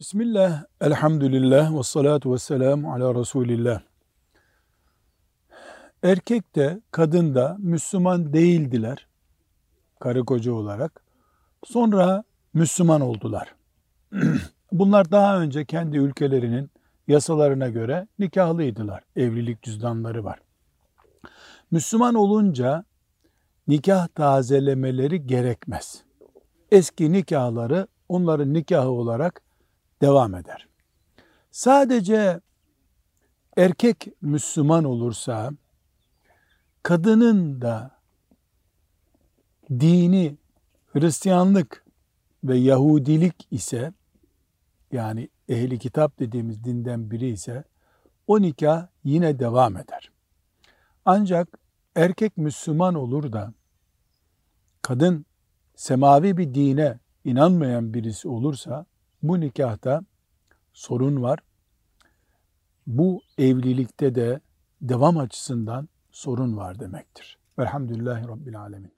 Bismillah, elhamdülillah ve salatu ve selamu ala Resulillah. Erkek de kadın da Müslüman değildiler karı koca olarak. Sonra Müslüman oldular. Bunlar daha önce kendi ülkelerinin yasalarına göre nikahlıydılar. Evlilik cüzdanları var. Müslüman olunca nikah tazelemeleri gerekmez. Eski nikahları onların nikahı olarak devam eder. Sadece erkek Müslüman olursa kadının da dini Hristiyanlık ve Yahudilik ise yani ehli kitap dediğimiz dinden biri ise o nikah yine devam eder. Ancak erkek Müslüman olur da kadın semavi bir dine inanmayan birisi olursa bu nikahta sorun var. Bu evlilikte de devam açısından sorun var demektir. Velhamdülillahi Rabbil Alemin.